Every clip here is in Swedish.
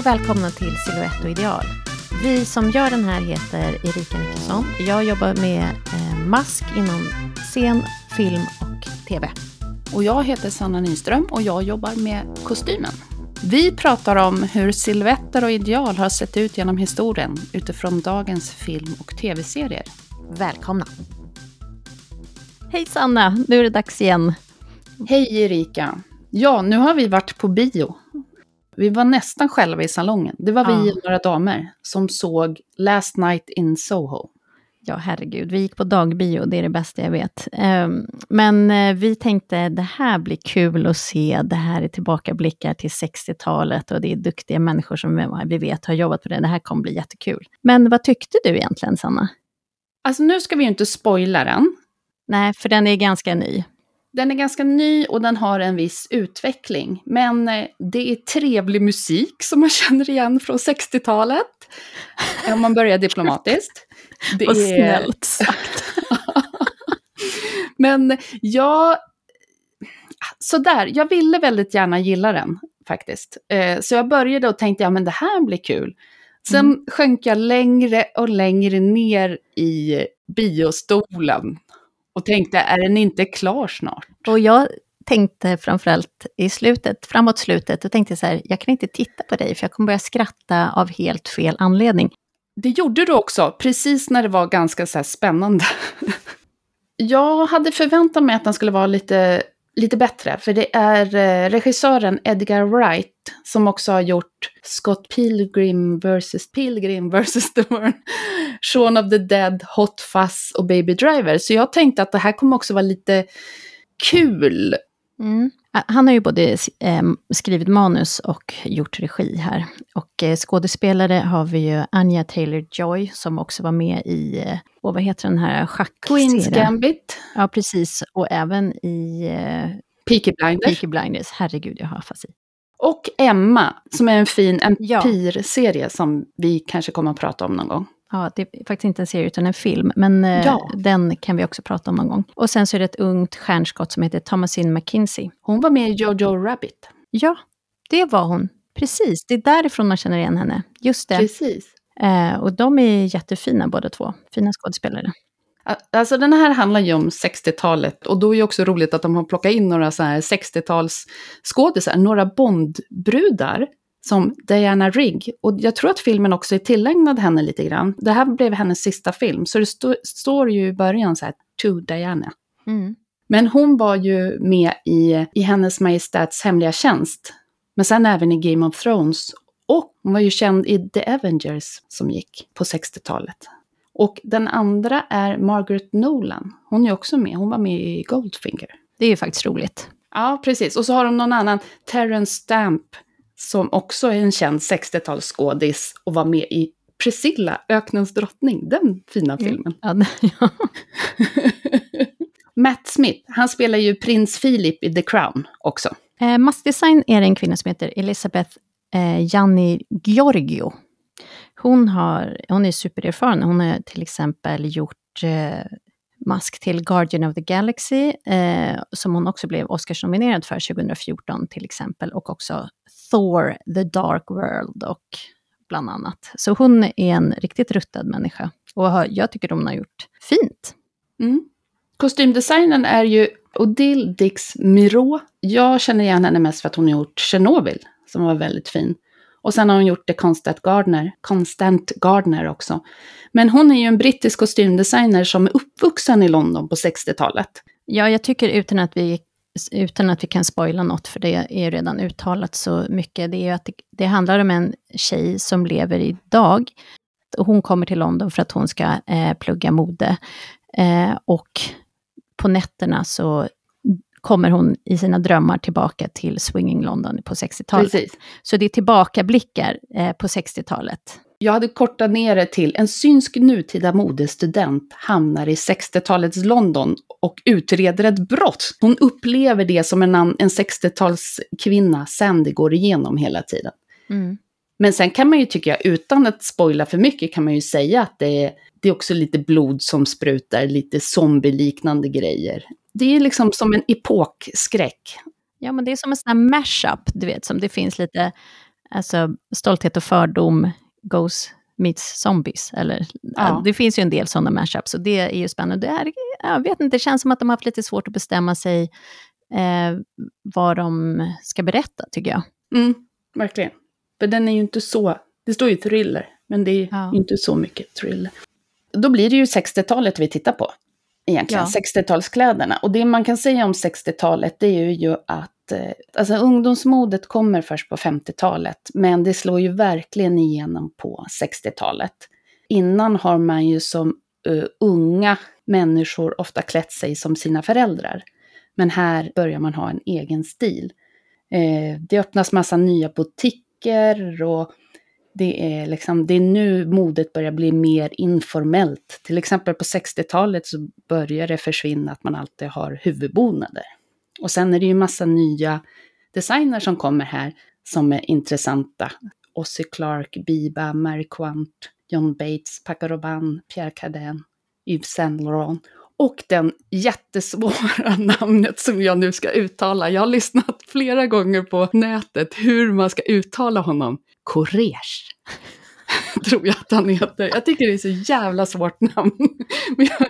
Och välkomna till Silhouette och ideal. Vi som gör den här heter Erika Nicholson. Jag jobbar med eh, mask inom scen, film och TV. Och jag heter Sanna Nyström och jag jobbar med kostymen. Vi pratar om hur silhuetter och ideal har sett ut genom historien utifrån dagens film och tv-serier. Välkomna! Hej Sanna, nu är det dags igen. Hej Erika! Ja, nu har vi varit på bio. Vi var nästan själva i salongen. Det var vi Ja. och några damer som såg Last Night in Soho. Ja, herregud, vi gick på dagbio, det är det bästa jag vet. Ehm, Men eh, vi tänkte, det här blir kul att se, det här är tillbakablickar till 60-talet och det är duktiga människor som vi vet har jobbat på det, det här kommer bli jättekul. Men vad tyckte du egentligen, Sanna? Alltså nu ska vi ju inte spoila den. Nej, för den är ganska ny. Den är ganska ny och den har en viss utveckling. Men eh, det är trevlig musik som man känner igen från 60-talet. Om man börjar diplomatiskt. Det Vad är- snällt sagt. Men jag... Sådär, jag ville väldigt gärna gilla den faktiskt. Eh, så jag började och tänkte, ja men det här blir kul. Sen Mm. sjönk jag längre och längre ner i biostolen. Och tänkte, är den inte klar snart? Och jag tänkte framförallt i slutet, framåt slutet, och tänkte så här, jag kan inte titta på dig för jag kommer börja skratta av helt fel anledning. Det gjorde du också, precis när det var ganska så spännande. Jag hade förväntat mig att den skulle vara lite, lite bättre, för det är eh, regissören Edgar Wright som också har gjort Scott Pilgrim vs. Pilgrim vs. The World, Shaun of the Dead, Hot Fuzz och Baby Driver. Så jag tänkte att det här kommer också vara lite kul. Mm. Han har ju både eh, skrivit manus och gjort regi här. Och eh, skådespelare har vi ju Anya Taylor-Joy som också var med i, och vad heter den här schackserien? Queen's Gambit, Ja, precis. Och även i eh, Peaky Blinders Peaky Blinders. Herregud, jag har afasi. och Emma, som är en fin Ja. empirserie som vi kanske kommer att prata om någon gång. Ja, det är faktiskt inte en serie utan en film, men eh, Ja. den kan vi också prata om någon gång. Och sen så är det ett ungt stjärnskott som heter Thomasine McKinsey. Hon var med i Jojo Rabbit. Ja, det var hon. Precis, det är därifrån man känner igen henne. Just det. Precis. Eh, och de är jättefina båda två. Fina skådespelare. Alltså den här handlar ju om 60-talet och då är det också roligt att de har plockat in några så här 60-tals skådisar, några Bondbrudar som Diana Rigg. Och jag tror att filmen också är tillägnad henne lite grann. Det här blev hennes sista film, så det stå, står ju i början så här, to Diana. Mm. Men hon var ju med i, i hennes majestats hemliga tjänst. Men sen även i Game of Thrones. Och hon var ju känd i The Avengers som gick på 60-talet. Och den andra är Margaret Nolan. Hon är också med. Hon var med i Goldfinger. Det är ju faktiskt roligt. Ja, precis. Och så har de någon annan, Terrence Stamp, som också är en känd 60-talsskådis och var med i Priscilla, Öknens drottning. Den fina filmen. Ja, det- ja. Matt Smith, han spelar ju prins Philip i The Crown också. Eh, maskdesign är det en kvinna som heter Elisabeth eh, Giorgio. Hon, har, hon är supererfaren. Hon har till exempel gjort eh, mask till Guardian of the Galaxy, eh, som hon också blev Oscars-nominerad för 2014 till exempel, och också Thor, The Dark World och bland annat. Så hon är en riktigt ruttad människa. Och har, jag tycker hon har gjort fint. Mm. Kostymdesignen är ju Odile Dix Miro. Jag känner igen henne mest för att hon har gjort Tjernobyl som var väldigt fin. Och sen har hon gjort The Constant Gardener, Constant Gardner också. Men hon är ju en brittisk kostymdesigner som är uppvuxen i London på 60-talet. Ja, jag tycker utan att vi, utan att vi kan spoila något, för det är ju redan uttalat så mycket, det är ju att det, det handlar om en tjej som lever idag. Och hon kommer till London för att hon ska eh, plugga mode. Eh, och på nätterna så kommer hon i sina drömmar tillbaka till Swinging London på 60-talet. Precis. Så det är tillbakablickar eh, på 60-talet. Jag hade kortat ner det till en synsk nutida modestudent hamnar i 60-talets London och utreder ett brott. Hon upplever det som en, en 60-talskvinna Sandy går igenom hela tiden. Mm. Men sen kan man ju, tycker jag, utan att spoila för mycket, kan man ju säga att det är, det är också lite blod som sprutar, lite zombieliknande grejer. Det är liksom som en epokskräck. Ja, men det är som en sån här mashup, du vet, som det finns lite alltså Stolthet och fördom goes meets zombies. Eller, ja. Det finns ju en del sådana mashups, och det är ju spännande. Det, är, jag vet inte, det känns som att de har haft lite svårt att bestämma sig eh, vad de ska berätta, tycker jag. Mm, verkligen. För den är ju inte så... Det står ju thriller, men det är ja. inte så mycket thriller. Då blir det ju 60-talet vi tittar på, egentligen. Ja. 60-talskläderna. Och det man kan säga om 60-talet, det är ju att eh, alltså, ungdomsmodet kommer först på 50-talet, men det slår ju verkligen igenom på 60-talet. Innan har man ju som uh, unga människor ofta klätt sig som sina föräldrar. Men här börjar man ha en egen stil. Eh, det öppnas massa nya butiker och det är, liksom, det är nu modet börjar bli mer informellt. Till exempel på 60-talet så börjar det försvinna att man alltid har huvudbonader. Och sen är det ju massa nya designer som kommer här som är intressanta. Ossie Clark, Biba, Mary Quant, John Bates, Paco Rabanne, Pierre Cardin, Yves Saint Laurent och den jättesvåra namnet som jag nu ska uttala. Jag har lyssnat flera gånger på nätet hur man ska uttala honom. Koresh. Tror jag att han heter. Jag tycker det är så jävla svårt namn. Men jag,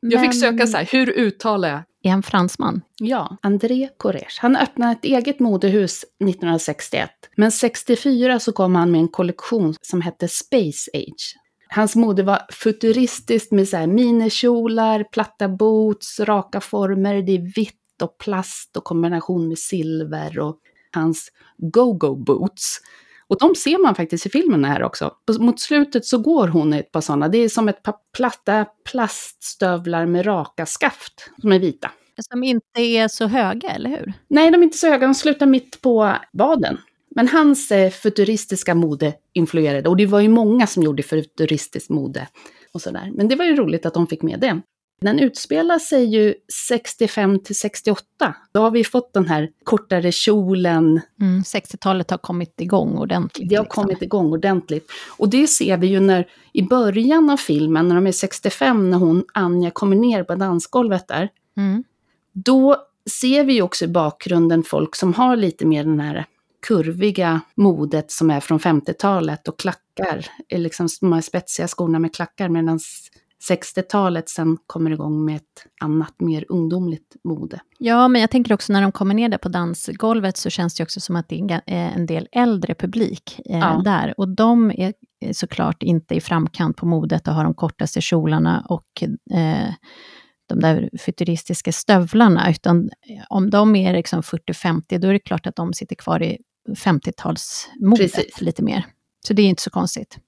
jag fick söka så här, hur uttalar jag? Är han fransman? Ja, André Koresh. Han öppnade ett eget modehus 1961. Men 64 så kom han med en kollektion som hette Space Age. Hans mode var futuristiskt med så här minikjolar, platta boots, raka former, det är vitt och plast och kombination med silver och hans go-go boots. Och de ser man faktiskt i filmen här också. Mot slutet så går hon i ett par sådana. Det är som ett par platta plaststövlar med raka skaft som är vita. Som inte är så höga, eller hur? Nej, de är inte så höga. De slutar mitt på vaden. Men hans eh, futuristiska mode influerade, och det var ju många som gjorde futuristiskt mode och sådär. Men det var ju roligt att de fick med det. Den utspelar sig ju 65 till 68. Då har vi fått den här kortare kjolen. Mm, 60-talet har kommit igång ordentligt. Det har liksom. kommit igång ordentligt. Och det ser vi ju när, i början av filmen, när de är 65, när hon, Anja, kommer ner på dansgolvet där. Mm. Då ser vi ju också i bakgrunden folk som har lite mer den här kurviga modet som är från 50-talet och klackar, liksom de här spetsiga skorna med klackar, medan 60-talet sen kommer igång med ett annat, mer ungdomligt mode. Ja, men jag tänker också när de kommer ner där på dansgolvet så känns det också som att det är en del äldre publik eh, ja. där. Och de är såklart inte i framkant på modet och har de kortaste kjolarna och eh, de där futuristiska stövlarna, utan om de är liksom 40-50, då är det klart att de sitter kvar i 50-talsmodet lite mer. Så det är inte så konstigt.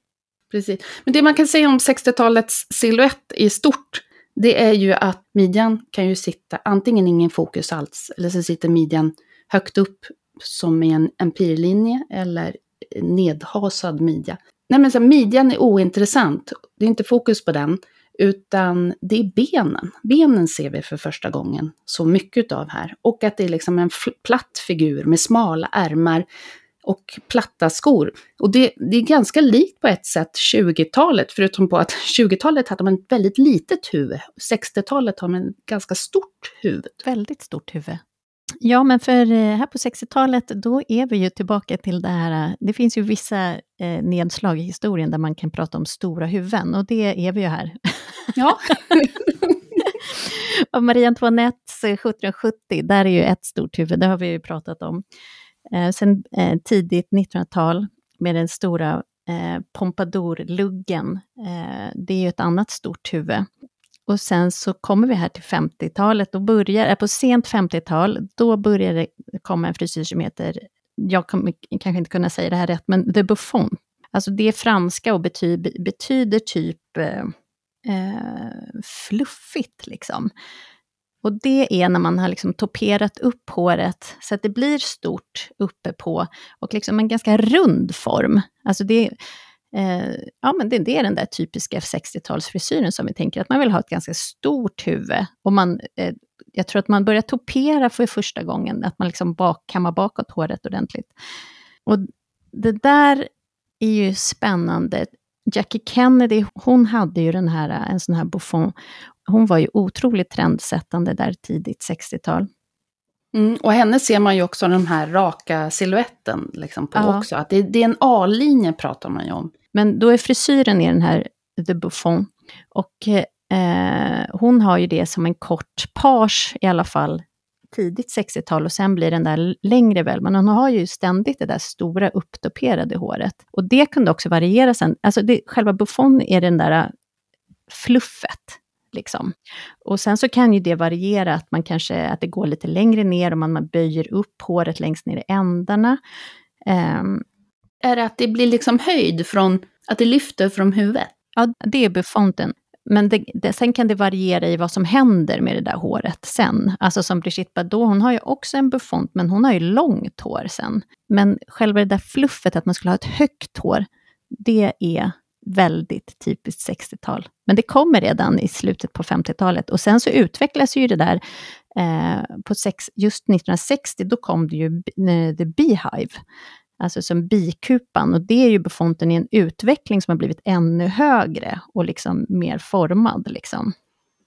Precis. Men det man kan säga om 60-talets silhuett i stort, det är ju att midjan kan ju sitta antingen ingen fokus alls, eller så sitter midjan högt upp som i en empirlinje, eller nedhasad midja. Nej men så midjan är ointressant, det är inte fokus på den, utan det är benen. Benen ser vi för första gången så mycket av här. Och att det är liksom en platt figur med smala ärmar och platta skor. Och det, det är ganska likt på ett sätt 20-talet, förutom på att 20-talet hade man ett väldigt litet huvud. 60-talet har man ett ganska stort huvud. Väldigt stort huvud. Ja, men för eh, här på 60-talet, då är vi ju tillbaka till det här, eh, det finns ju vissa eh, nedslag i historien där man kan prata om stora huvuden, och det är vi ju här. Ja. och Marie Antoinettes 1770, där är ju ett stort huvud, det har vi ju pratat om. Eh, sen eh, tidigt 1900-tal med den stora eh, Pompadour-luggen, eh, det är ju ett annat stort huvud. Och sen så kommer vi här till 50-talet, då börjar, eh, på sent 50-tal, då börjar det komma en frisyr som heter, jag kommer kanske inte kunna säga det här rätt, men The Buffon. Alltså det är franska och betyder, betyder typ eh, eh, fluffigt liksom. Och det är när man har liksom toperat upp håret så att det blir stort uppe på och liksom en ganska rund form. Alltså det, eh, ja, men det, det, är den där typiska 60-talsfrisyren som vi tänker att man vill ha ett ganska stort huvud. Och man, eh, jag tror att man börjar topera för första gången, att man liksom bak, kammar bakåt håret ordentligt. Och det där är ju spännande. Jackie Kennedy, hon hade ju den här, en sån här buffon. Hon var ju otroligt trendsättande där tidigt 60-tal. Mm, och henne ser man ju också den här raka siluetten liksom på Ja. också. Att det, det är en A-linje pratar man ju om. Men då är frisyren i den här The Buffon. Och eh, hon har ju det som en kort page i alla fall tidigt 60-tal och sen blir den där längre väl. Men hon har ju ständigt det där stora upptoperade håret. Och det kunde också variera sen. Alltså det, själva Buffon är den där eh, fluffet. Liksom. Och sen så kan ju det variera, att man kanske, att det går lite längre ner och man, man böjer upp håret längst ner i ändarna. Ehm, Är det att det blir liksom höjd från, att det lyfter från huvudet? Ja, det är buffonten. Men det, det, sen kan det variera i vad som händer med det där håret sen. Alltså som Brigitte Bardot, hon har ju också en buffont, men hon har ju långt hår sen. Men själva det där fluffet, att man skulle ha ett högt hår, det är väldigt typiskt 60-tal. Men det kommer redan i slutet på 50-talet. Och sen så utvecklas ju det där eh, på sex, just 1960, då kom det ju eh, The Beehive alltså som bikupan. Och det är ju buffonten i en utveckling som har blivit ännu högre och liksom mer formad. Liksom.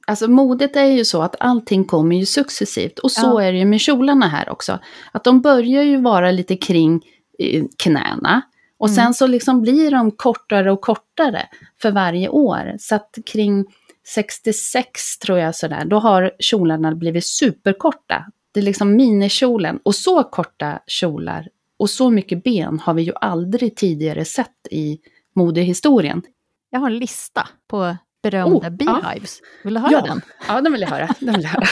Alltså modet är ju så att allting kommer ju successivt. Och så Ja. är det ju med kjolarna här också. Att de börjar ju vara lite kring eh, knäna. Och Mm. sen så liksom blir de kortare och kortare för varje år. Så att kring 66 tror jag sådär, då har kjolarna blivit superkorta. Det är liksom minikjolen. Och så korta kjolar och så mycket ben har vi ju aldrig tidigare sett i modehistorien. Jag har en lista på berömda Oh, ja. beehives. Vill du höra Ja. den? Ja, den vill jag höra. Den vill jag höra.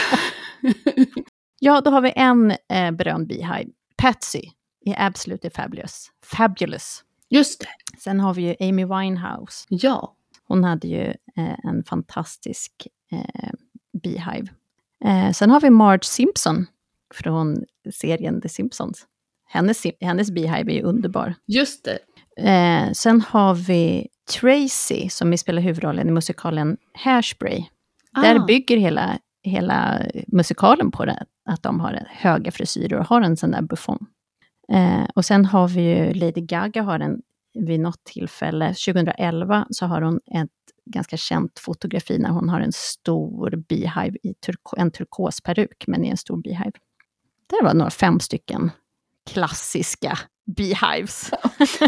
Ja, då har vi en eh, berömd beehive. Patsy i Absolutely Fabulous. Fabulous. Just det. Sen har vi ju Amy Winehouse. Ja. Hon hade ju eh, en fantastisk eh, beehive. Eh, sen har vi Marge Simpson från serien The Simpsons. Hennes, hennes beehive är ju underbar. Just det. Eh, sen har vi Tracy som spelar huvudrollen i musikalen Hairspray. Där Ah. bygger hela, hela musikalen på det, att de har höga frisyrer och har en sån där buffon. Eh, och sen har vi ju Lady Gaga har en, vid något tillfälle, 2011, så har hon ett ganska känt fotografi när hon har en stor beehive, i turko, en turkosperuk, men i en stor beehive. Det var några fem stycken klassiska beehives.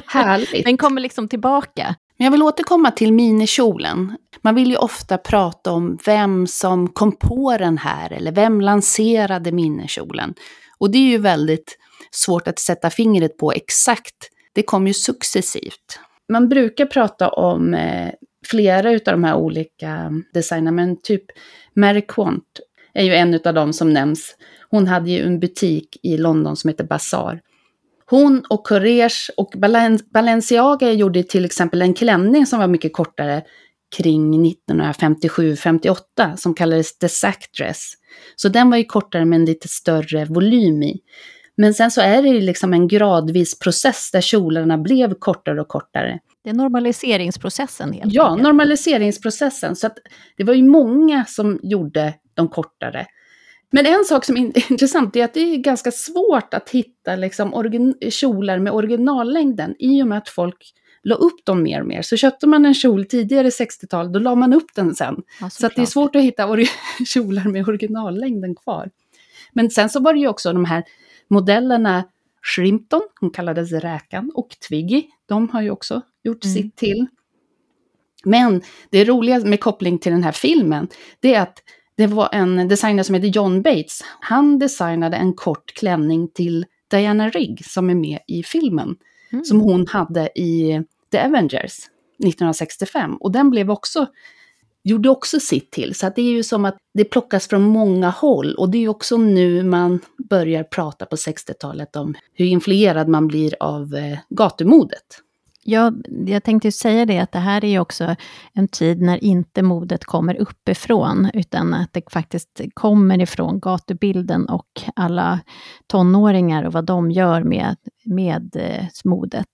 Härligt. Den kommer liksom tillbaka. Men jag vill återkomma till minikjolen. Man vill ju ofta prata om vem som kom på den här eller vem lanserade minikjolen. Och det är ju väldigt svårt att sätta fingret på exakt. Det kom ju successivt. Man brukar prata om eh, flera av de här olika designerna, men typ Mary Quant är ju en av dem som nämns. Hon hade ju en butik i London som heter Bazaar. Hon och Courage och Balen- Balenciaga gjorde till exempel en klänning som var mycket kortare kring 1957-58 som kallades The Sack Dress. Så den var ju kortare med en lite större volym i. Men sen så är det ju liksom en gradvis process där kjolarna blev kortare och kortare. Det är normaliseringsprocessen helt Ja, enkelt. normaliseringsprocessen. Så att det var ju många som gjorde de kortare. Men en sak som är intressant är att det är ganska svårt att hitta liksom origin- kjolar med originallängden i och med att folk la upp dem mer och mer. Så köpte man en kjol tidigare 60-tal, då la man upp den sen. Ja, Så att det är svårt att hitta ori- kjolar med originallängden kvar. Men sen så var det ju också de här modellerna Shrimpton, hon kallades Räkan, och Twiggy, de har ju också gjort Mm. sitt till. Men det roliga med koppling till den här filmen, det är att det var en designer som heter John Bates. Han designade en kort klänning till Diana Rigg som är med i filmen. Mm. Som hon hade i The Avengers 1965. Och den blev också, gjorde också sitt till. Så att det är ju som att det plockas från många håll. Och det är ju också nu man börjar prata på 60-talet om hur influerad man blir av eh, gatumodet. Ja, jag tänkte ju säga det, att det här är ju också en tid när inte modet kommer uppifrån, utan att det faktiskt kommer ifrån gatubilden och alla tonåringar och vad de gör med, med eh, modet.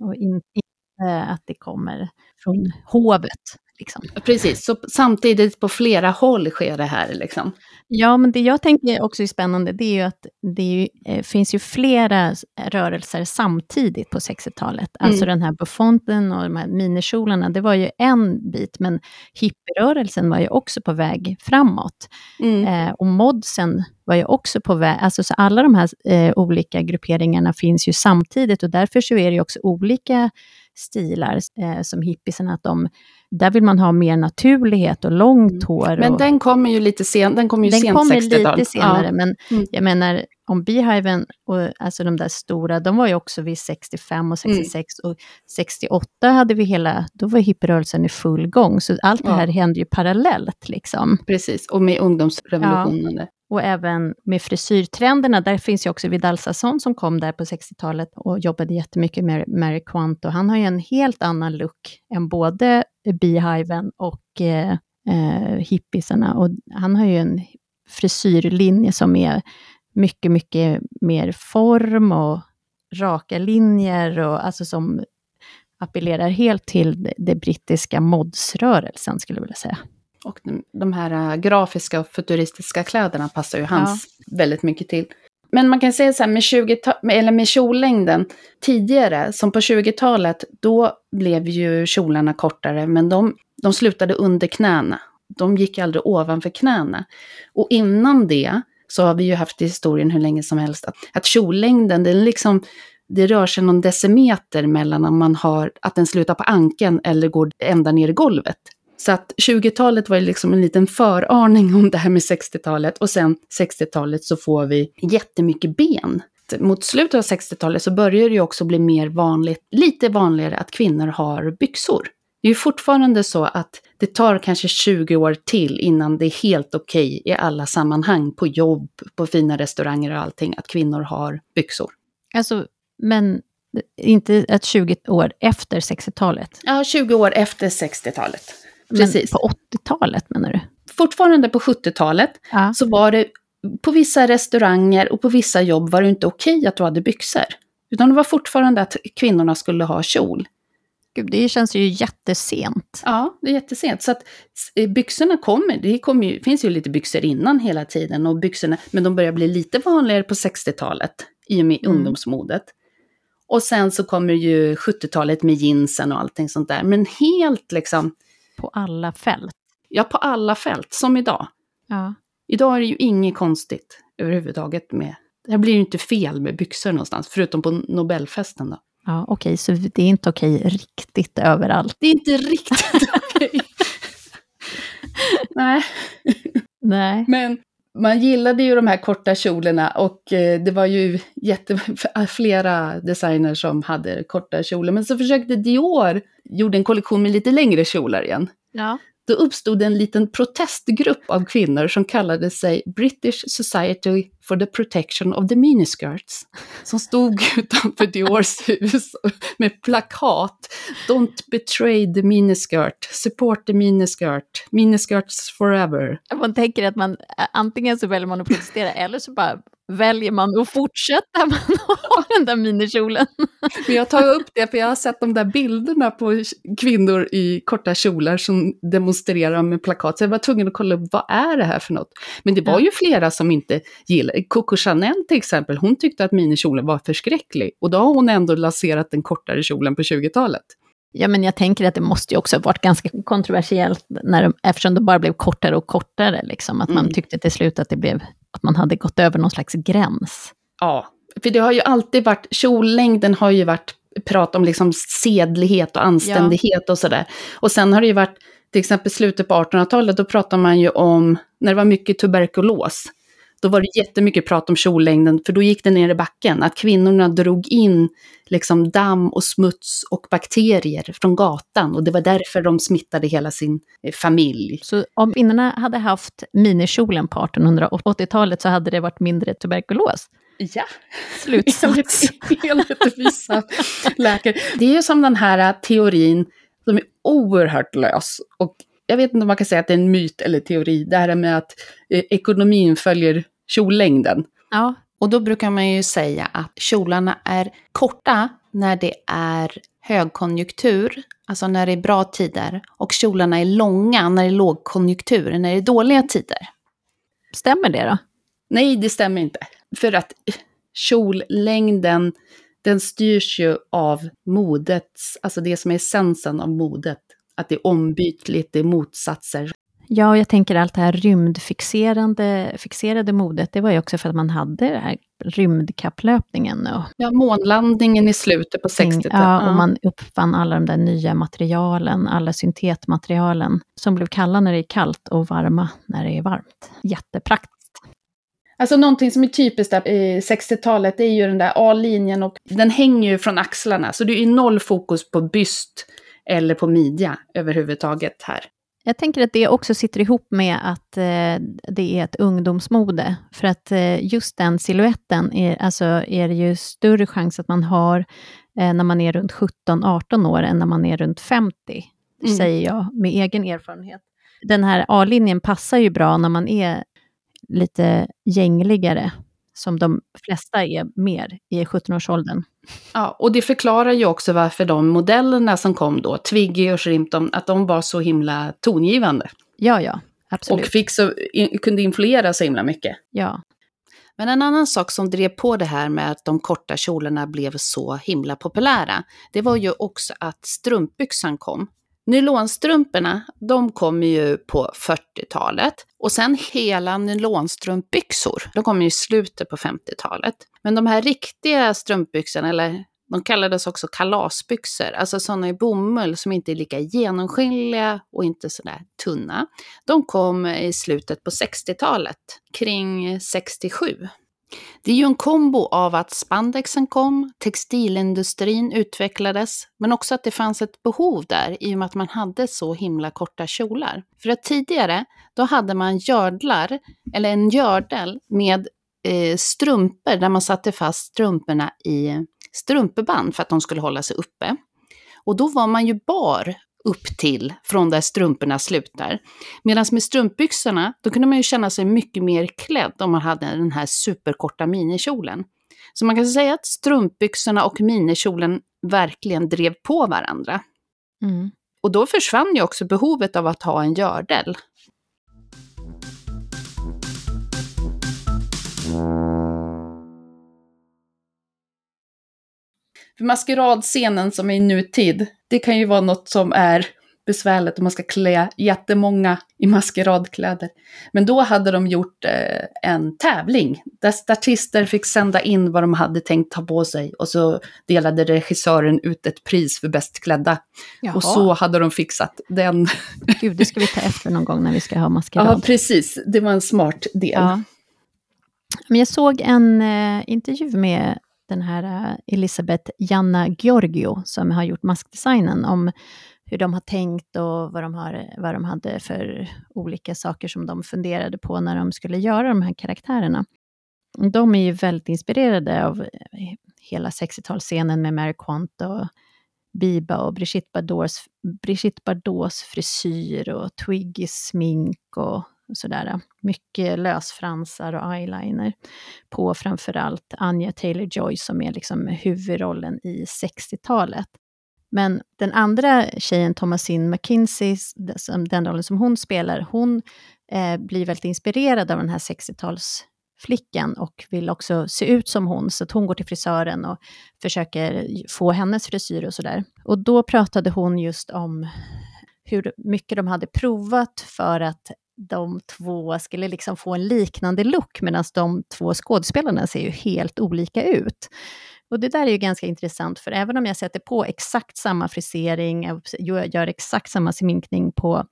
Och in- inte att det kommer från hovet. Liksom. Precis, så samtidigt på flera håll sker det här liksom. Ja, men det jag tänker också är spännande, det är ju att det ju, eh, finns ju flera s- rörelser samtidigt på 60-talet. Alltså den här buffonten och de här minikjolarna, det var ju en bit, men hippierörelsen var ju också på väg framåt. Mm. Eh, och modsen var ju också på väg, alltså så alla de här eh, olika grupperingarna finns ju samtidigt och därför så är det ju också olika stilar eh, som hippisarna, att de, där vill man ha mer naturlighet och långt mm. hår. Men och, den kommer ju lite sen, den kommer ju den sent kommer 60-tal. lite senare, Ja. men Mm. jag menar om Beehiven, och, alltså de där stora, de var ju också vid 65 och Mm. 66 och 68 hade vi hela, då var hippierörelsen i full gång, så allt det Ja. här hände ju parallellt liksom. Precis, och med ungdomsrevolutionen. där. Och även med frisyrtrenderna, där finns ju också Vidal Sasson som kom där på 60-talet och jobbade jättemycket med Mary Quant och han har ju en helt annan look än både Beehiven och eh, eh, hippisarna. Och han har ju en frisyrlinje som är mycket, mycket mer form och raka linjer och alltså som appellerar helt till det, brittiska modsrörelsen skulle jag vilja säga. Och de, här äh, grafiska och futuristiska kläderna passar ju hans väldigt mycket till. Men man kan säga så här med, 20 eller med kjollängden tidigare, som på 20-talet, då blev ju kjolarna kortare, men de, de slutade under knäna. De gick aldrig ovanför knäna. Och innan det så har vi ju haft i historien hur länge som helst att, att kjollängden, den liksom, det rör sig någon decimeter mellan om man har att den slutar på ankeln eller går ända ner i golvet. Så att 20-talet var ju liksom en liten föraning om det här med 60-talet och sen 60-talet så får vi jättemycket ben. Mot slutet av 60-talet så börjar det ju också bli mer vanligt, lite vanligare att kvinnor har byxor. Det är ju fortfarande så att det tar kanske 20 år till innan det är helt okej i alla sammanhang, på jobb, på fina restauranger och allting, att kvinnor har byxor. Alltså, men inte ett 20 år efter 60-talet. Ja, 20 år efter 60-talet. Precis. Men på 80-talet menar du? Fortfarande på 70-talet Ja. så var det på vissa restauranger och på vissa jobb var det inte okej att du hade byxor. Utan det var fortfarande att kvinnorna skulle ha kjol. Gud, det känns ju jättesent. Ja, det är jättesent. Så att eh, byxorna kommer, det kommer ju, finns ju lite byxor innan hela tiden, och byxorna, men de börjar bli lite vanligare på 60-talet i och med Mm. ungdomsmodet. Och sen så kommer ju 70-talet med jeansen och allting sånt där. Men helt liksom, På alla fält. ja på alla fält, som idag. Ja. Idag är det ju inget konstigt överhuvudtaget med, det blir ju inte fel med byxor någonstans, förutom på Nobelfesten då. Ja, okej, så det är inte okej riktigt överallt. Det är inte riktigt okej. Nej, Nej. men man gillade ju de här korta kjolarna och eh, det var ju jätte, flera designers som hade korta kjolar. Men så försökte Dior, gjorde en kollektion med lite längre kjolar igen. Ja. Då uppstod en liten protestgrupp av kvinnor som kallade sig British Society for the Protection of the Miniskirts. Som stod utanför Diors hus med plakat. Don't betray the miniskirt, support the miniskirt, miniskirts forever. Man tänker att man eh, antingen så väljer man att protestera eller så bara väljer man att fortsätta man har den där minikjolen. Men jag tar upp det för jag har sett de där bilderna på kvinnor i korta kjolar som demonstrerar med plakat. Så jag var tvungen att kolla upp vad är det här för något. Men det var ju flera som inte gillade. Coco Chanel till exempel, hon tyckte att minikjolen var förskräcklig. Och då har hon ändå lanserat den kortare kjolen på 20-talet. Ja, men jag tänker att det måste ju också ha varit ganska kontroversiellt när de, eftersom de bara blev kortare och kortare. Liksom, att man Mm. tyckte till slut att, det blev, att man hade gått över någon slags gräns. Ja, för det har ju alltid varit, kjollängden har ju varit prat om liksom sedlighet och anständighet och sådär. Och sen har det ju varit, till exempel slutet på 1800-talet, då pratade man ju om, när det var mycket tuberkulos, då var det jättemycket prat om kjollängden, för då gick det ner i backen, att kvinnorna drog in liksom damm och smuts och bakterier från gatan, och det var därför de smittade hela sin eh, familj. Så om kvinnorna hade haft minikjolen på 1880-talet så hade det varit mindre tuberkulos. Ja. Slutsats. Enligt, vissa läkare. Det är ju som den här äh, teorin som är oerhört lös. Och jag vet inte om man kan säga att det är en myt eller teori. Det här med att eh, ekonomin följer kjollängden. Ja, Och då brukar man ju säga att kjolarna är korta när det är högkonjunktur, alltså när det är bra tider. Och kjolarna är långa när det är lågkonjunktur, när det är dåliga tider. stämmer det då? Nej, det stämmer inte. För att kjollängden, den styrs ju av modets, alltså det som är essensen av modet. Att det är ombytligt, det är motsatser. Ja, och jag tänker allt det här rymdfixerande fixerade modet, det var ju också för att man hade det här rymdkapplöpningen. Och ja, månlandningen i slutet på 60-talet. Ja, och man uppfann alla de där nya materialen, alla syntetmaterialen, som blev kalla när det är kallt och varma när det är varmt. Jättepraktiskt. Alltså någonting som är typiskt där i 60-talet, det är ju den där A-linjen och den hänger ju från axlarna, så det är ju noll fokus på byst eller på midja överhuvudtaget här. Jag tänker att det också sitter ihop med att eh, det är ett ungdomsmode. För att eh, just den siluetten är, alltså, är det ju större chans att man har eh, när man är runt 17-18 år än när man är runt 50, mm. säger jag med egen erfarenhet. Den här A-linjen passar ju bra när man är lite gängligare, som de flesta är mer i 17-årsåldern. Ja, och det förklarar ju också varför de modellerna som kom då, Twiggy och Shrimpton, att de var så himla tongivande. Ja, ja, absolut. Och fick så, in, kunde influera så himla mycket. Ja. Men en annan sak som drev på det här med att de korta kjolarna blev så himla populära, det var ju också att strumpbyxan kom. Nylonstrumporna, de kommer ju på 40-talet. Och sen hela nylonstrumpbyxor, de kommer ju i slutet på 50-talet. Men de här riktiga strumpbyxorna, eller de kallades också kalasbyxor, alltså sådana i bomull som inte är lika genomskinliga och inte sådär tunna. De kom i slutet på 60-talet, kring 67. Det är ju en kombo av att spandexen kom, textilindustrin utvecklades, men också att det fanns ett behov där i och med att man hade så himla korta kjolar. För att tidigare, då hade man gördlar, eller en gördel med eh, strumpor där man satte fast strumporna i strumpeband för att de skulle hålla sig uppe. Och då var man ju bar upp till från där strumporna slutar. Medan med strumpbyxorna, då kunde man ju känna sig mycket mer klädd om man hade den här superkorta minikjolen. Så man kan säga att strumpbyxorna och minikjolen verkligen drev på varandra. Mm. Och då försvann ju också behovet av att ha en gördel. För maskeradscenen som är i nutid, det kan ju vara något som är besvärligt om man ska klä jättemånga i maskeradkläder. Men då hade de gjort eh, en tävling där statister fick sända in vad de hade tänkt ta på sig och så delade regissören ut ett pris för bäst klädda. Jaha. Och så hade de fixat den. Gud, det ska vi ta efter någon gång när vi ska ha maskerad. Ja, precis. Det var en smart del. Ja. Men jag såg en eh, intervju med den här äh, Elisabeth Janna Giorgio som har gjort maskdesignen om hur de har tänkt och vad de, har, vad de hade för olika saker som de funderade på när de skulle göra de här karaktärerna. De är ju väldigt inspirerade av eh, hela 60-talsscenen med Mary Quant och Biba och Brigitte Bardots, Brigitte Bardots frisyr och Twiggys smink och sådär. Mycket lösfransar och eyeliner på framförallt Anya Taylor-Joy som är liksom huvudrollen i 60-talet. Men den andra tjejen, Thomasine McKinsey, den rollen som hon spelar, hon eh, blir väldigt inspirerad av den här 60-talsflickan och vill också se ut som hon, så att hon går till frisören och försöker få hennes frisyr och sådär. Och då pratade hon just om hur mycket de hade provat för att de två skulle liksom få en liknande look, medan de två skådespelarna ser ju helt olika ut. Och det där är ju ganska intressant, för även om jag sätter på exakt samma frisering, jag gör exakt samma sminkning på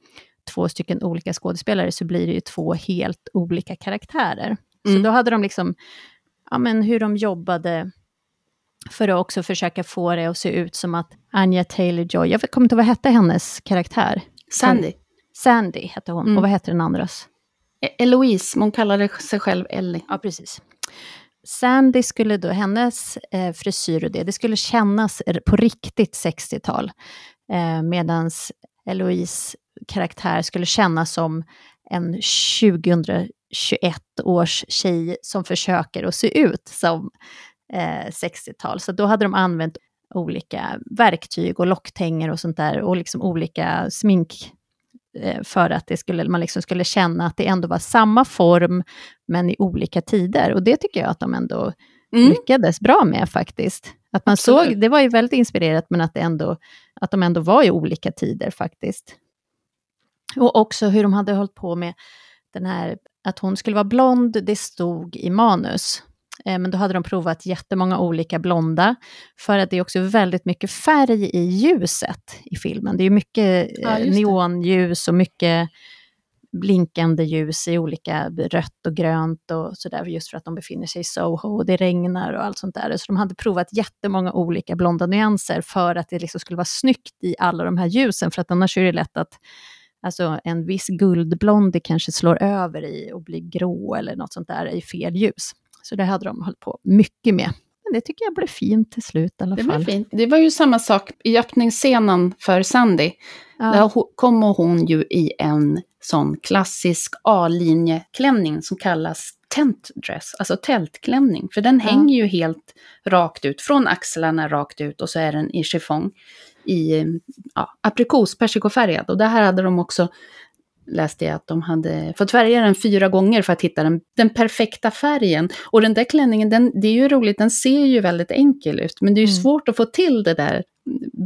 två stycken olika skådespelare, så blir det ju två helt olika karaktärer. Mm. Så då hade de liksom, ja men hur de jobbade för att också försöka få det att se ut som att Anya Taylor-Joy, jag kommer inte ihåg vad hette hennes karaktär? Sandy. Sandy hette hon, mm. och vad hette den andras? E- Eloise, men hon kallade sig själv Ellie. Ja, precis. Sandy skulle då, hennes eh, frisyr och det, det skulle kännas på riktigt 60-tal. Eh, Medan Eloise karaktär skulle kännas som en 2021 års tjej som försöker att se ut som eh, 60-tal. Så då hade de använt olika verktyg och locktänger och sånt där och liksom olika smink för att det skulle, man liksom skulle känna att det ändå var samma form, men i olika tider. Och det tycker jag att de ändå mm. lyckades bra med faktiskt. Att man Absolut. såg, det var ju väldigt inspirerat, men att, ändå, att de ändå var i olika tider faktiskt. Och också hur de hade hållit på med den här, att hon skulle vara blond, det stod i manus. Eh, men då hade de provat jättemånga olika blonda, för att det är också väldigt mycket färg i ljuset i filmen. Det är mycket ja, neonljus och mycket blinkande ljus i olika rött och grönt och sådär, just för att de befinner sig i Soho och det regnar och allt sånt där. Så de hade provat jättemånga olika blonda nyanser för att det liksom skulle vara snyggt i alla de här ljusen, för att annars är det lätt att alltså en viss guldblond kanske slår över i och blir grå eller något sånt där i fel ljus. Så det hade de hållit på mycket med. Men det tycker jag blev fint till slut i alla det fall. Blev fint. Det var ju samma sak i öppningsscenen för Sandy. Ja. Där kommer hon ju i en sån klassisk A-linjeklänning som kallas tent dress, alltså tältklänning. För den ja. hänger ju helt rakt ut, från axlarna rakt ut och så är den i chiffong i ja, aprikos, persikofärgad. Och det här hade de också läste jag att de hade fått färga den fyra gånger för att hitta den, den perfekta färgen. Och den där klänningen, den, det är ju roligt, den ser ju väldigt enkel ut, men det är ju mm. svårt att få till det där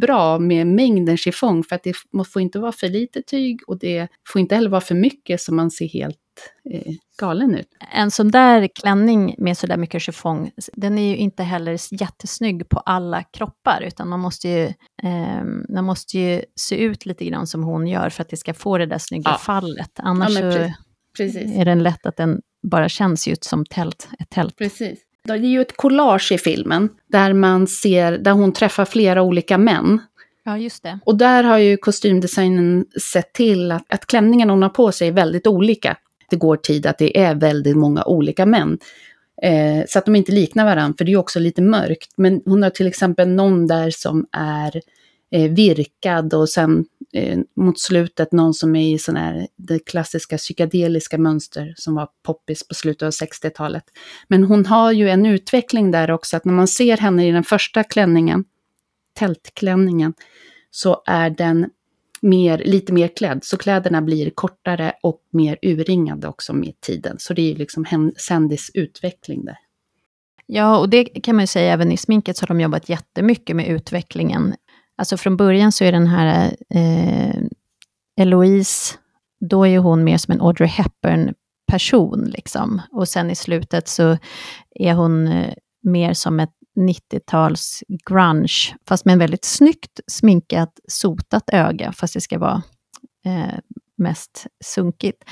bra med mängden chiffong, för att det får inte vara för lite tyg och det får inte heller vara för mycket så man ser helt eh, galen ut. En sån där klänning med så där mycket chiffong, den är ju inte heller jättesnygg på alla kroppar, utan man måste ju, eh, man måste ju se ut lite grann som hon gör för att det ska få det där snygga ja. fallet. Annars ja, precis. är den lätt att den bara känns ut som tält, ett tält. Precis. Det är ju ett collage i filmen, där man ser, där hon träffar flera olika män. Ja, just det. Och där har ju kostymdesignen sett till att, att klänningarna hon har på sig är väldigt olika det går tid att det är väldigt många olika män. Eh, så att de inte liknar varandra, för det är också lite mörkt. Men hon har till exempel någon där som är eh, virkad och sen eh, mot slutet någon som är i sån här, det klassiska psykedeliska mönster som var poppis på slutet av 60-talet. Men hon har ju en utveckling där också, att när man ser henne i den första klänningen, tältklänningen, så är den mer, lite mer klädd. Så kläderna blir kortare och mer urringade också med tiden. Så det är liksom Sandys utveckling där. Ja, och det kan man ju säga, även i sminket så har de jobbat jättemycket med utvecklingen. Alltså från början så är den här eh, Eloise, då är hon mer som en Audrey Hepburn-person, liksom. Och sen i slutet så är hon eh, mer som ett 90-tals grunge, fast med en väldigt snyggt sminkat, sotat öga, fast det ska vara eh, mest sunkigt.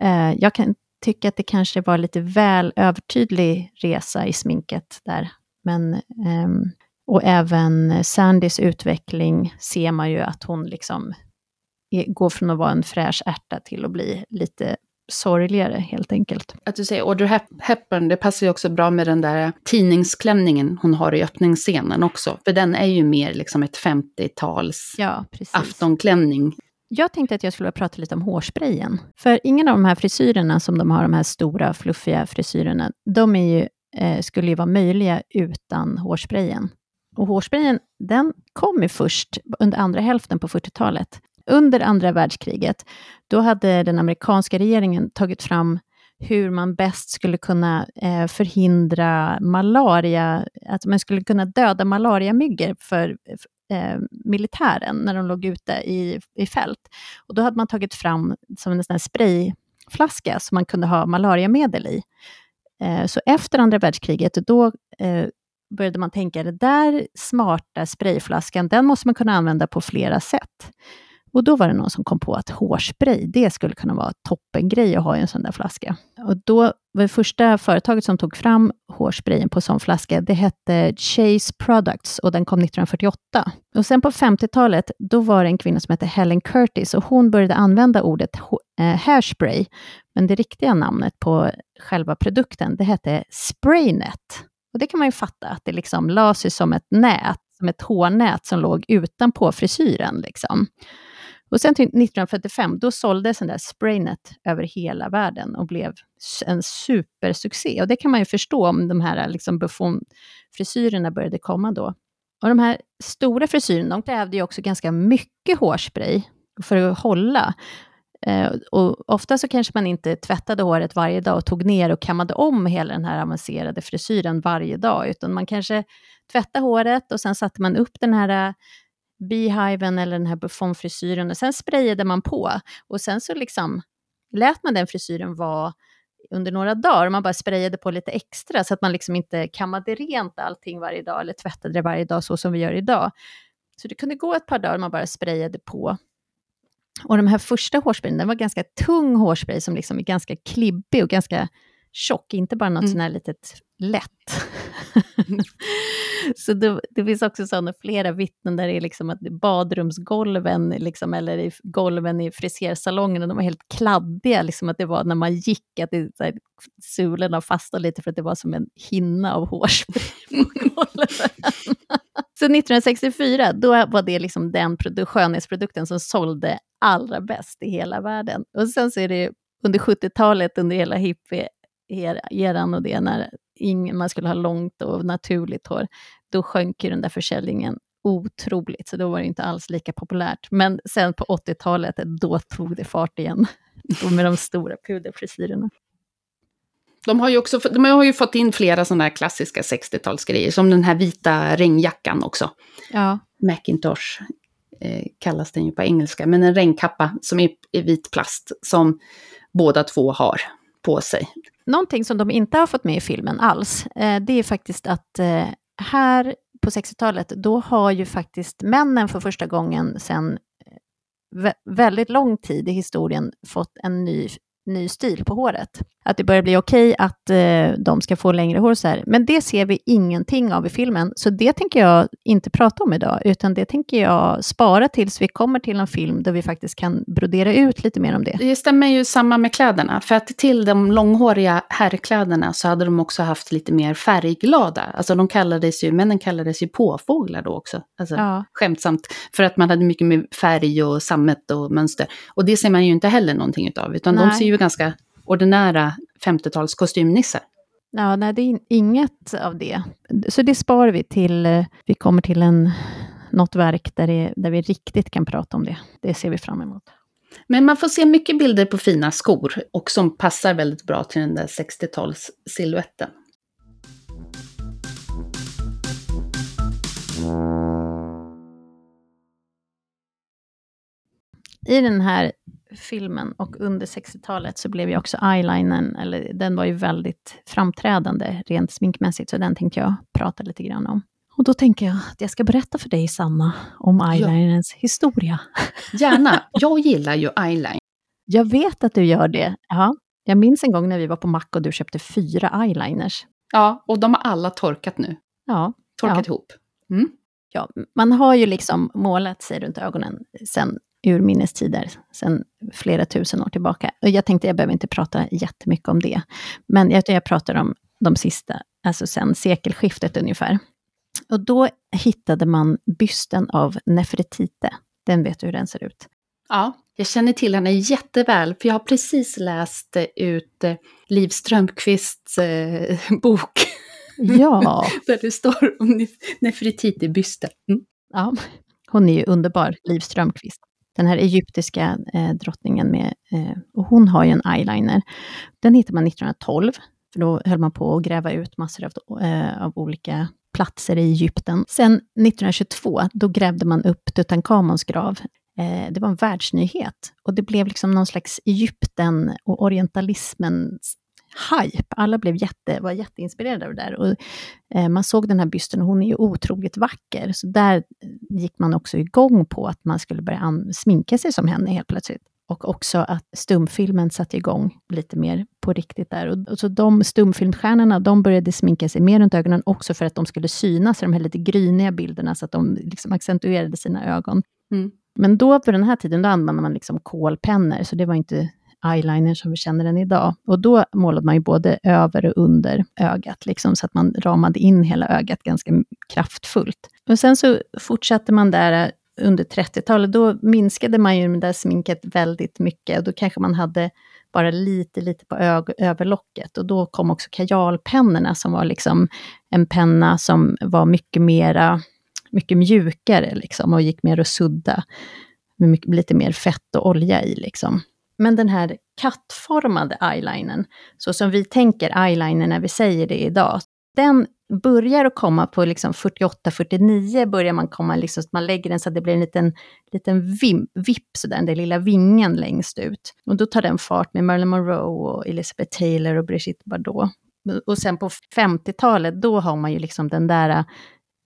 Eh, jag kan tycka att det kanske var lite väl övertydlig resa i sminket där. Men, eh, och även Sandys utveckling ser man ju att hon liksom går från att vara en fräsch ärta till att bli lite sorgligare helt enkelt. Att du säger Audrey Hepburn, det passar ju också bra med den där tidningsklänningen hon har i öppningsscenen också. För den är ju mer liksom ett 50-tals ja, aftonklänning. Jag tänkte att jag skulle prata lite om hårsprayen. För ingen av de här frisyrerna som de har, de här stora fluffiga frisyrerna, de är ju, eh, skulle ju vara möjliga utan hårsprayen. Och hårsprayen, den kom ju först under andra hälften på 40-talet under andra världskriget, då hade den amerikanska regeringen tagit fram hur man bäst skulle kunna eh, förhindra malaria, att man skulle kunna döda malariamyggor för eh, militären när de låg ute i, i fält. Och då hade man tagit fram som en sån här sprayflaska som man kunde ha malariamedel i. Eh, så efter andra världskriget, då eh, började man tänka, den där smarta sprayflaskan, den måste man kunna använda på flera sätt. Och då var det någon som kom på att hårspray, det skulle kunna vara toppengrej att ha i en sån där flaska. Och då var det första företaget som tog fram hårsprayen på sån flaska, det hette Chase Products och den kom 1948. Och sen på 50-talet, då var det en kvinna som hette Helen Curtis och hon började använda ordet eh, hairspray, men det riktiga namnet på själva produkten, det hette Spraynet. Och det kan man ju fatta, att det liksom la sig som ett nät, som ett hårnät som låg utanpå frisyren. Liksom. Och sen till 1945, då såldes den där Spraynet över hela världen och blev en supersuccé. Och det kan man ju förstå om de här liksom buffonfrisyrerna började komma då. Och de här stora frisyrerna, de krävde ju också ganska mycket hårspray för att hålla. Eh, och ofta så kanske man inte tvättade håret varje dag och tog ner och kammade om hela den här avancerade frisyren varje dag, utan man kanske tvättade håret och sen satte man upp den här beehiven eller den här buffonfrisyren och sen sprayade man på. Och sen så liksom lät man den frisyren vara under några dagar. Man bara sprayade på lite extra så att man liksom inte kammade rent allting varje dag eller tvättade det varje dag så som vi gör idag. Så det kunde gå ett par dagar man bara sprayade på. Och de här första hårsprayen, den var ganska tung hårspray som liksom är ganska klibbig och ganska tjock, inte bara något mm. sånt här litet lätt. så det, det, finns också sådana flera vittnen där det är liksom att badrumsgolven, liksom, eller i, golven i frisersalongen, de var helt kladdiga, liksom att det var när man gick, att det, sulorna fastnade lite för att det var som en hinna av hårspray på golven. så 1964, då var det liksom den skönhetsprodukten som sålde allra bäst i hela världen. Och sen så är det under 70-talet, under hela hippie eran och det, när ingen, man skulle ha långt och naturligt hår, då sjönk ju den där försäljningen otroligt, så då var det inte alls lika populärt. Men sen på 80-talet, då tog det fart igen, då med de stora puderfrisyrerna. De har ju, också, de har ju fått in flera sådana här klassiska 60-talsgrejer, som den här vita regnjackan också. Ja. Macintosh eh, kallas den ju på engelska, men en regnkappa som är i vit plast, som båda två har på sig. Någonting som de inte har fått med i filmen alls, eh, det är faktiskt att eh, här på 60-talet, då har ju faktiskt männen för första gången sedan eh, väldigt lång tid i historien fått en ny ny stil på håret. Att det börjar bli okej okay att eh, de ska få längre hår så här. Men det ser vi ingenting av i filmen, så det tänker jag inte prata om idag, utan det tänker jag spara tills vi kommer till en film där vi faktiskt kan brodera ut lite mer om det. Det stämmer ju samma med kläderna, för att till de långhåriga herrkläderna så hade de också haft lite mer färgglada. Alltså de kallades ju, männen kallades ju påfåglar då också. Alltså ja. skämtsamt, för att man hade mycket med färg och sammet och mönster. Och det ser man ju inte heller någonting utav, utan Nej. de ser ju ganska ordinära 50-tals kostymnissar. Ja, nej, det är inget av det. Så det sparar vi till eh, vi kommer till en, något verk där, det, där vi riktigt kan prata om det. Det ser vi fram emot. Men man får se mycket bilder på fina skor och som passar väldigt bra till den där 60-tals-siluetten. I den här filmen och under 60-talet så blev ju också eyelinern, eller den var ju väldigt framträdande rent sminkmässigt, så den tänkte jag prata lite grann om. Och då tänker jag att jag ska berätta för dig, Sanna, om eyelinerns ja. historia. Gärna. Jag gillar ju eyeliner. Jag vet att du gör det. Ja. Jag minns en gång när vi var på Mac och du köpte fyra eyeliners. Ja, och de har alla torkat nu. Ja. Torkat ja. ihop. Mm. Ja, man har ju liksom målat sig runt ögonen sen urminnes tider, sedan flera tusen år tillbaka. Och jag tänkte, jag behöver inte prata jättemycket om det, men jag, jag pratar om de sista, alltså sen sekelskiftet ungefär. Och då hittade man bysten av Nefertite. Den vet du hur den ser ut? Ja, jag känner till henne jätteväl, för jag har precis läst ut eh, Liv Strömquists eh, bok. Ja. Där det står om Nefertiti-bysten. Mm. Ja, hon är ju underbar, Liv Strömquist den här egyptiska eh, drottningen med, eh, och hon har ju en eyeliner. Den hittade man 1912, för då höll man på att gräva ut massor av, eh, av olika platser i Egypten. Sen 1922, då grävde man upp Tutankhamons grav. Eh, det var en världsnyhet och det blev liksom någon slags Egypten och orientalismens hype. Alla blev jätte, var jätteinspirerade av det där. Och, eh, man såg den här bysten och hon är ju otroligt vacker. Så där gick man också igång på att man skulle börja sminka sig som henne helt plötsligt. Och också att stumfilmen satte igång lite mer på riktigt där. Och, och så de stumfilmstjärnorna, de började sminka sig mer runt ögonen också för att de skulle synas i de här lite gryniga bilderna, så att de liksom accentuerade sina ögon. Mm. Men då på den här tiden, då använde man liksom kolpennor, så det var inte eyeliner som vi känner den idag. Och då målade man ju både över och under ögat, liksom, så att man ramade in hela ögat ganska kraftfullt. Och sen så fortsatte man där under 30-talet, då minskade man ju det där sminket väldigt mycket. Då kanske man hade bara lite, lite på överlocket. Och då kom också kajalpennorna som var liksom en penna som var mycket mera, mycket mjukare liksom och gick mer att sudda. Med mycket, lite mer fett och olja i liksom. Men den här kattformade eyelinern, så som vi tänker eyeliner när vi säger det idag, den börjar att komma på liksom 48-49, börjar man komma, liksom, man lägger den så att det blir en liten, liten vim, vipp, den där lilla vingen längst ut. Och då tar den fart med Marilyn Monroe och Elizabeth Taylor och Brigitte Bardot. Och sen på 50-talet, då har man ju liksom den där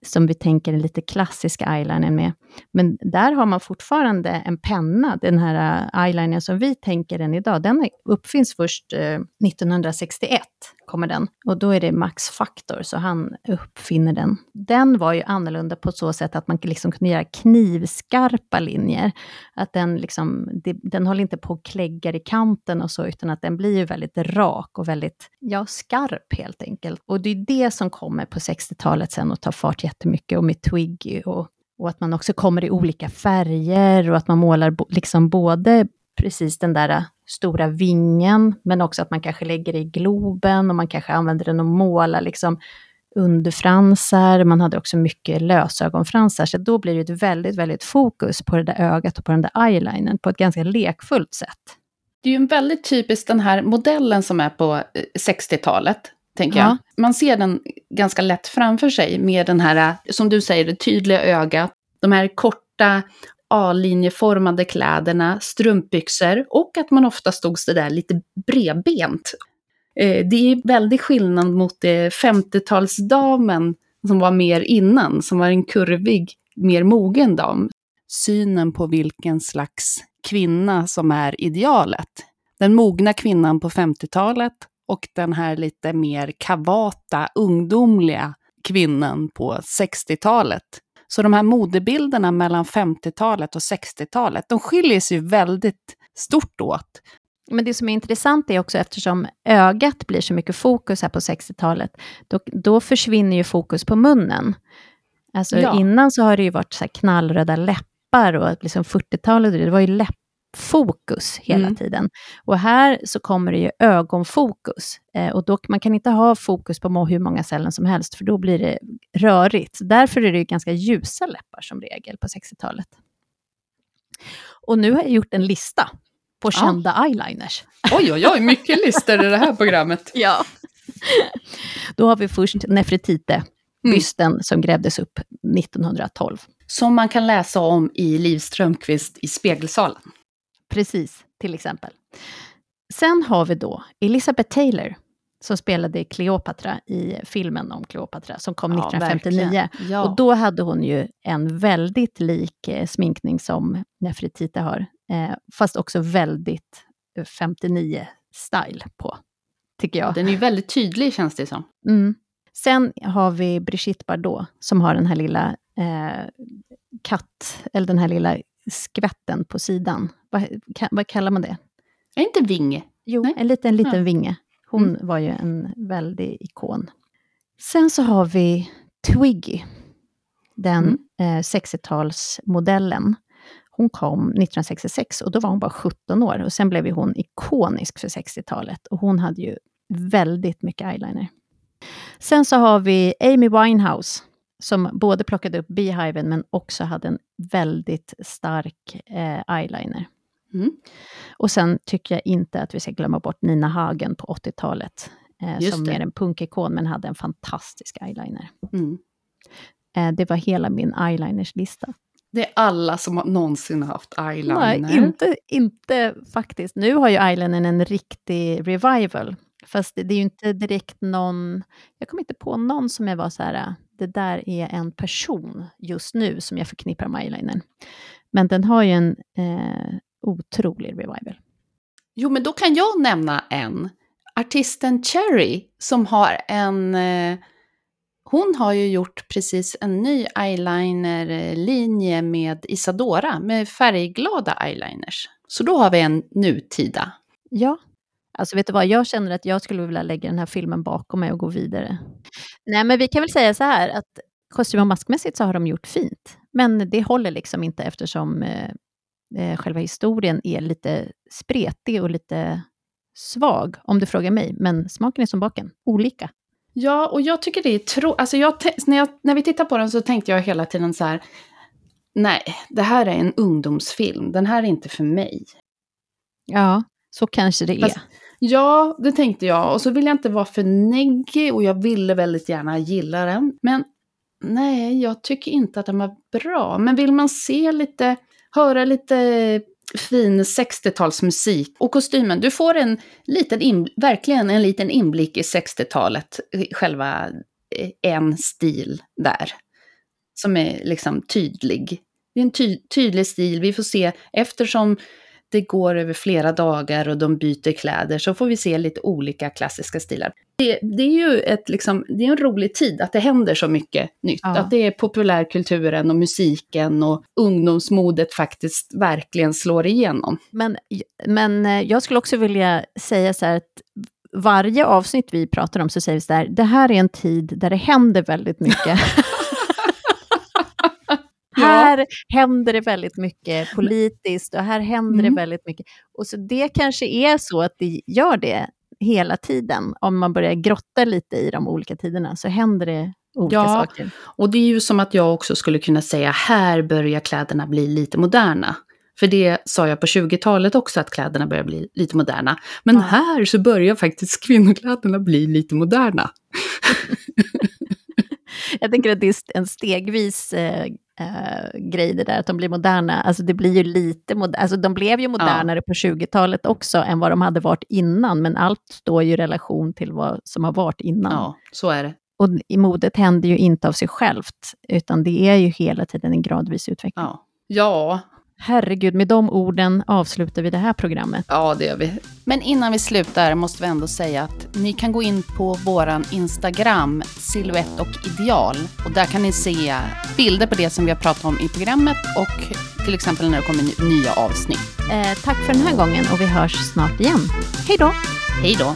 som vi tänker är lite klassiska eyelinern med. Men där har man fortfarande en penna, den här eh, eyelinern som vi tänker den idag, den uppfinns först eh, 1961, kommer den. Och då är det Max Factor, så han uppfinner den. Den var ju annorlunda på så sätt att man liksom kunde göra knivskarpa linjer. Att den liksom, den håller inte på och kläggar i kanten och så, utan att den blir ju väldigt rak och väldigt, ja, skarp helt enkelt. Och det är det som kommer på 60-talet sen och tar fart jättemycket, och med Twiggy och och att man också kommer i olika färger och att man målar liksom både precis den där äh, stora vingen, men också att man kanske lägger det i globen och man kanske använder den att måla liksom underfransar, man hade också mycket lösögonfransar, så då blir det ett väldigt, väldigt fokus på det där ögat och på den där eyelinern på ett ganska lekfullt sätt. Det är ju en väldigt typisk den här modellen som är på äh, 60-talet, tänker ja. jag. Man ser den ganska lätt framför sig med den här, som du säger, det tydliga ögat, de här korta A-linjeformade kläderna, strumpbyxor och att man ofta stod sådär lite bredbent. Eh, det är väldigt skillnad mot 50-talsdamen som var mer innan, som var en kurvig, mer mogen dam. Synen på vilken slags kvinna som är idealet. Den mogna kvinnan på 50-talet och den här lite mer kavata, ungdomliga kvinnan på 60-talet. Så de här modebilderna mellan 50-talet och 60-talet, de skiljer sig ju väldigt stort åt. Men det som är intressant är också eftersom ögat blir så mycket fokus här på 60-talet, då, då försvinner ju fokus på munnen. Alltså ja. innan så har det ju varit så knallröda läppar och liksom 40-talet, det var ju läpp fokus hela mm. tiden. Och här så kommer det ju ögonfokus. Eh, och då, man kan inte ha fokus på hur många ställen som helst, för då blir det rörigt. Därför är det ju ganska ljusa läppar som regel på 60-talet. Och nu har jag gjort en lista på kända ja. eyeliners. Oj, oj, oj, mycket listor i det här programmet. ja. Då har vi först Nefretite, mm. bysten mm. som grävdes upp 1912. Som man kan läsa om i Liv Strömquist i Spegelsalen. Precis, till exempel. Sen har vi då Elizabeth Taylor, som spelade Cleopatra i filmen om Cleopatra, som kom ja, 1959. Ja. Och då hade hon ju en väldigt lik eh, sminkning som Nefertiti har, eh, fast också väldigt 59-style eh, på, tycker jag. Den är ju väldigt tydlig, känns det som. Mm. Sen har vi Brigitte Bardot, som har den här lilla eh, katt, eller den här lilla skvätten på sidan. Vad, vad kallar man det? Är inte vinge? Jo, Nej. en liten, liten ja. vinge. Hon mm. var ju en väldig ikon. Sen så har vi Twiggy, den mm. eh, 60-talsmodellen. Hon kom 1966 och då var hon bara 17 år och sen blev ju hon ikonisk för 60-talet och hon hade ju väldigt mycket eyeliner. Sen så har vi Amy Winehouse som både plockade upp Beehiven men också hade en väldigt stark eh, eyeliner. Mm. Och sen tycker jag inte att vi ska glömma bort Nina Hagen på 80-talet, eh, som mer en punkikon, men hade en fantastisk eyeliner. Mm. Eh, det var hela min eyelinerslista. Det är alla som någonsin har haft eyeliner. Nej, inte, inte faktiskt. Nu har ju eyelinern en riktig revival. Fast det, det är ju inte direkt någon... Jag kommer inte på någon som jag var så här, det där är en person just nu som jag förknippar med eyelinern. Men den har ju en eh, otrolig revival. Jo, men då kan jag nämna en. Artisten Cherry som har en... Eh, hon har ju gjort precis en ny eyelinerlinje med Isadora med färgglada eyeliners. Så då har vi en nutida. Ja, Alltså vet du vad, jag känner att jag skulle vilja lägga den här filmen bakom mig och gå vidare. Nej, men vi kan väl säga så här att kostym och maskmässigt så har de gjort fint. Men det håller liksom inte eftersom eh, eh, själva historien är lite spretig och lite svag, om du frågar mig. Men smaken är som baken, olika. Ja, och jag tycker det är tro... Alltså jag, när, jag, när vi tittar på den så tänkte jag hela tiden så här, nej, det här är en ungdomsfilm, den här är inte för mig. Ja, så kanske det är. Fast, Ja, det tänkte jag. Och så vill jag inte vara för neggig och jag ville väldigt gärna gilla den. Men nej, jag tycker inte att den var bra. Men vill man se lite, höra lite fin 60-talsmusik och kostymen, du får en liten, in, verkligen en liten inblick i 60-talet, själva eh, en stil där. Som är liksom tydlig. Det är en ty tydlig stil, vi får se eftersom det går över flera dagar och de byter kläder så får vi se lite olika klassiska stilar. Det, det är ju ett, liksom, det är en rolig tid att det händer så mycket nytt. Ja. Att det är populärkulturen och musiken och ungdomsmodet faktiskt verkligen slår igenom. Men, men eh, jag skulle också vilja säga så här att varje avsnitt vi pratar om så säger vi så här, det här är en tid där det händer väldigt mycket. Här händer det väldigt mycket politiskt och här händer mm. det väldigt mycket. Och så det kanske är så att det gör det hela tiden. Om man börjar grotta lite i de olika tiderna så händer det olika ja, saker. och det är ju som att jag också skulle kunna säga, här börjar kläderna bli lite moderna. För det sa jag på 20-talet också, att kläderna börjar bli lite moderna. Men ja. här så börjar faktiskt kvinnokläderna bli lite moderna. jag tänker att det är en stegvis eh, eh, grej det där att de blir moderna. Alltså det blir ju lite moder alltså de blev ju modernare ja. på 20-talet också än vad de hade varit innan, men allt står ju i relation till vad som har varit innan. Ja, så är det. Och i modet händer ju inte av sig självt, utan det är ju hela tiden en gradvis utveckling. Ja, ja Herregud, med de orden avslutar vi det här programmet. Ja, det gör vi. Men innan vi slutar måste vi ändå säga att ni kan gå in på våran Instagram, Silhouette och Ideal. Och där kan ni se bilder på det som vi har pratat om i programmet och till exempel när det kommer nya avsnitt. Eh, tack för den här gången och vi hörs snart igen. Hej då! Hej då!